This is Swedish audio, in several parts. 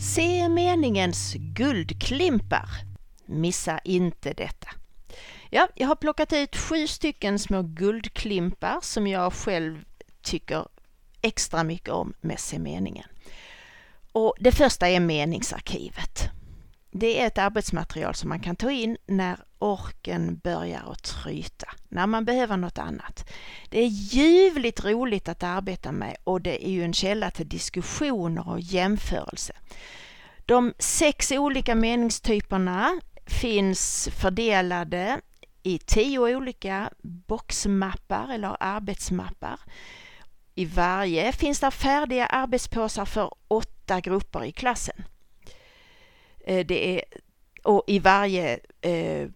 Se meningens guldklimpar. Missa inte detta. Ja, jag har plockat ut sju stycken små guldklimpar som jag själv tycker extra mycket om med Se meningen. Och det första är meningsarkivet. Det är ett arbetsmaterial som man kan ta in när orken börjar att tryta, när man behöver något annat. Det är ljuvligt roligt att arbeta med och det är ju en källa till diskussioner och jämförelse. De sex olika meningstyperna finns fördelade i tio olika boxmappar eller arbetsmappar. I varje finns det färdiga arbetspåsar för åtta grupper i klassen. Eh, det är, och i varje eh,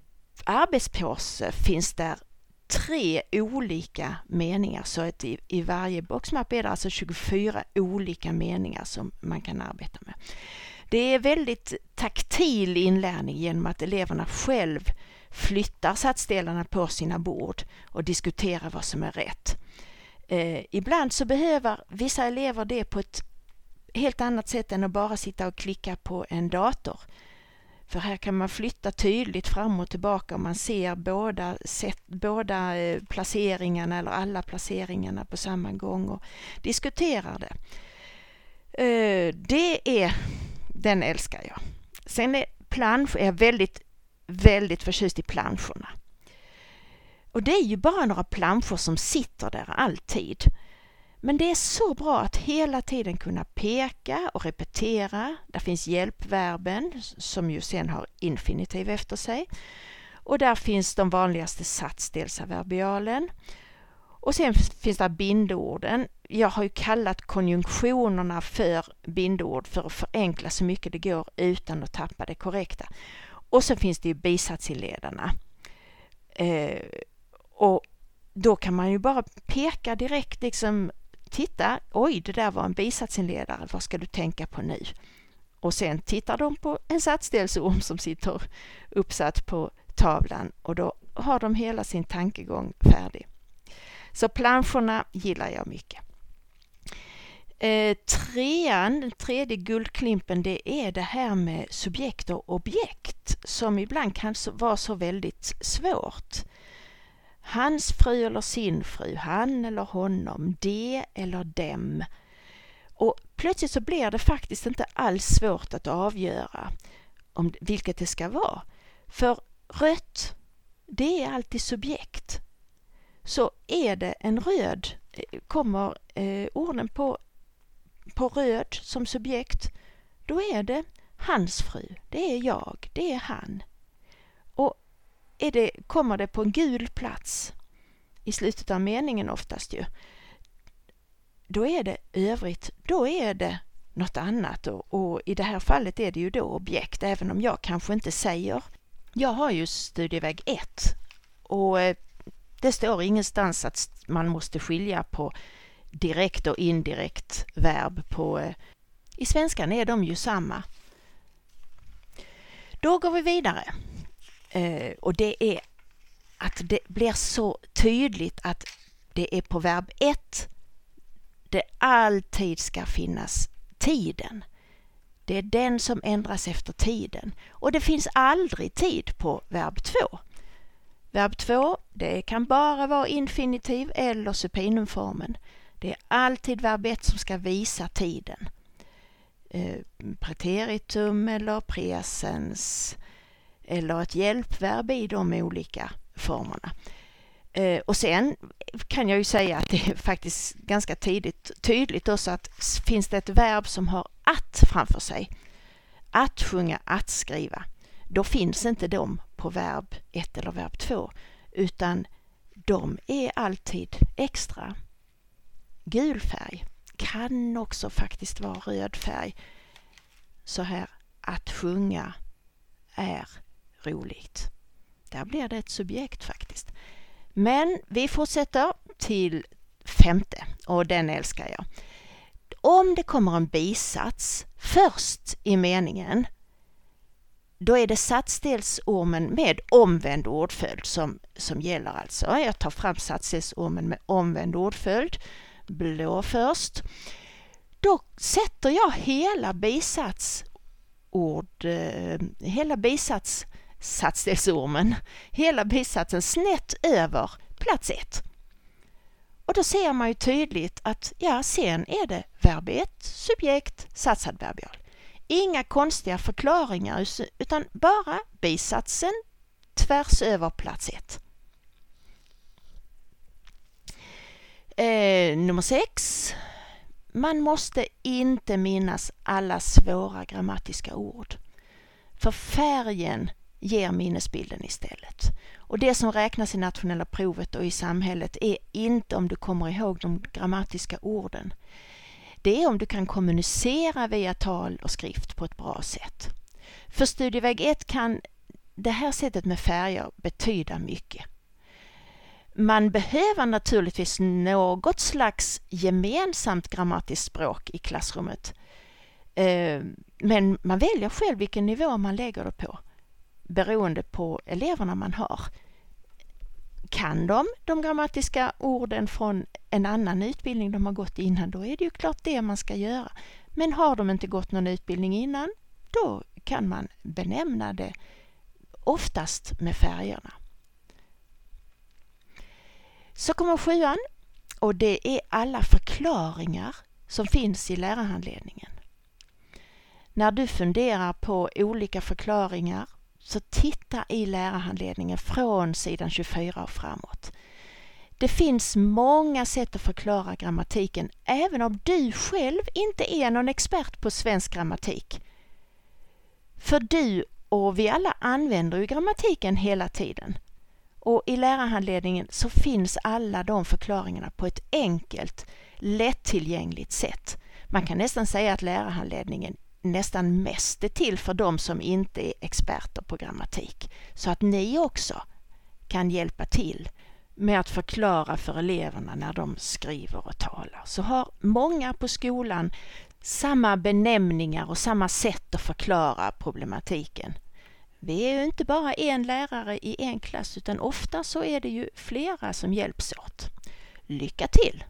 arbetspåse finns där tre olika meningar så att i, i varje boxmapp är det alltså 24 olika meningar som man kan arbeta med. Det är väldigt taktil inlärning genom att eleverna själv flyttar satsdelarna på sina bord och diskuterar vad som är rätt. Eh, ibland så behöver vissa elever det på ett helt annat sätt än att bara sitta och klicka på en dator. För här kan man flytta tydligt fram och tillbaka och man ser båda, set, båda eh, placeringarna eller alla placeringarna på samma gång och diskuterar det. Eh, det är, den älskar jag. Sen är plansch, är jag väldigt, väldigt förtjust i planscherna. Och det är ju bara några planscher som sitter där alltid. Men det är så bra att hela tiden kunna peka och repetera. Där finns hjälpverben som ju sen har infinitiv efter sig. Och där finns de vanligaste satsdelsadverbialen. Och sen finns där bindorden. Jag har ju kallat konjunktionerna för bindord för att förenkla så mycket det går utan att tappa det korrekta. Och så finns det ju bisatsinledarna. Eh, och då kan man ju bara peka direkt liksom titta, oj det där var en bisatsinledare, vad ska du tänka på nu? Och sen tittar de på en satsdelsorm som sitter uppsatt på tavlan och då har de hela sin tankegång färdig. Så planscherna gillar jag mycket. Eh, trean, den tredje guldklimpen, det är det här med subjekt och objekt som ibland kan vara så väldigt svårt. Hans fru eller sin fru, han eller honom, det eller dem. Och plötsligt så blir det faktiskt inte alls svårt att avgöra om vilket det ska vara. För rött, det är alltid subjekt. Så är det en röd, eh, kommer eh, orden på, på röd som subjekt, då är det hans fru, det är jag, det är han. Är det, kommer det på en gul plats i slutet av meningen oftast ju, då är det övrigt, då är det något annat och, och, i det här fallet är det ju då objekt även om jag kanske inte säger. Jag har ju studieväg 1 och eh, det står ingenstans att man måste skilja på direkt och indirekt verb på eh, i svenskan är de ju samma. Då går vi vidare. Eh, och det är att det blir så tydligt att det är på verb 1 det alltid ska finnas tiden. Det är den som ändras efter tiden och det finns aldrig tid på verb 2. Verb 2 det kan bara vara infinitiv eller supinumformen. Det är alltid verb 1 som ska visa tiden. Eh, preteritum eller presens eller ett hjälpverb i de olika formerna. Eh, och sen kan jag ju säga att det är faktiskt ganska tidigt, tydligt också att finns det ett verb som har att framför sig, att sjunga, att skriva, då finns inte de på verb 1 eller verb 2 utan de är alltid extra. Gul färg kan också faktiskt vara röd färg. Så här, att sjunga är roligt. Där blir det ett subjekt faktiskt. Men vi fortsätter till femte och den älskar jag. Om det kommer en bisats först i meningen då är det satsdelsormen med omvänd ordföljd som, som gäller alltså. Jag tar fram satsdelsormen med omvänd ordföljd, blå först. Då sätter jag hela bisats ord, eh, hela bisats, satsdelsormen, hela bisatsen snett över plats 1. Och då ser man ju tydligt att ja, sen är det verb 1, subjekt, satsadverbial. Inga konstiga förklaringar utan bara bisatsen tvärs över plats 1. Eh, nummer 6. Man måste inte minnas alla svåra grammatiska ord. För färgen ger minnesbilden istället. Och det som räknas i nationella provet och i samhället är inte om du kommer ihåg de grammatiska orden. Det är om du kan kommunicera via tal och skrift på ett bra sätt. För studieväg 1 kan det här sättet med färger betyda mycket. Man behöver naturligtvis något slags gemensamt grammatiskt språk i klassrummet. Eh, men man väljer själv vilken nivå man lägger det på beroende på eleverna man har. Kan de de grammatiska orden från en annan utbildning de har gått innan, då är det ju klart det man ska göra. Men har de inte gått någon utbildning innan, då kan man benämna det oftast med färgerna. Så kommer sjuan och det är alla förklaringar som finns i lärarhandledningen. När du funderar på olika förklaringar så titta i lärarhandledningen från sidan 24 och framåt. Det finns många sätt att förklara grammatiken även om du själv inte är någon expert på svensk grammatik. För du och vi alla använder ju grammatiken hela tiden. Och i lärarhandledningen så finns alla de förklaringarna på ett enkelt, lättillgängligt sätt. Man kan nästan säga att lärarhandledningen nästan mest är till för de som inte är experter på grammatik. Så att ni också kan hjälpa till med att förklara för eleverna när de skriver och talar. Så har många på skolan samma benämningar och samma sätt att förklara problematiken. Vi är ju inte bara en lärare i en klass utan ofta så är det ju flera som hjälps åt. Lycka till!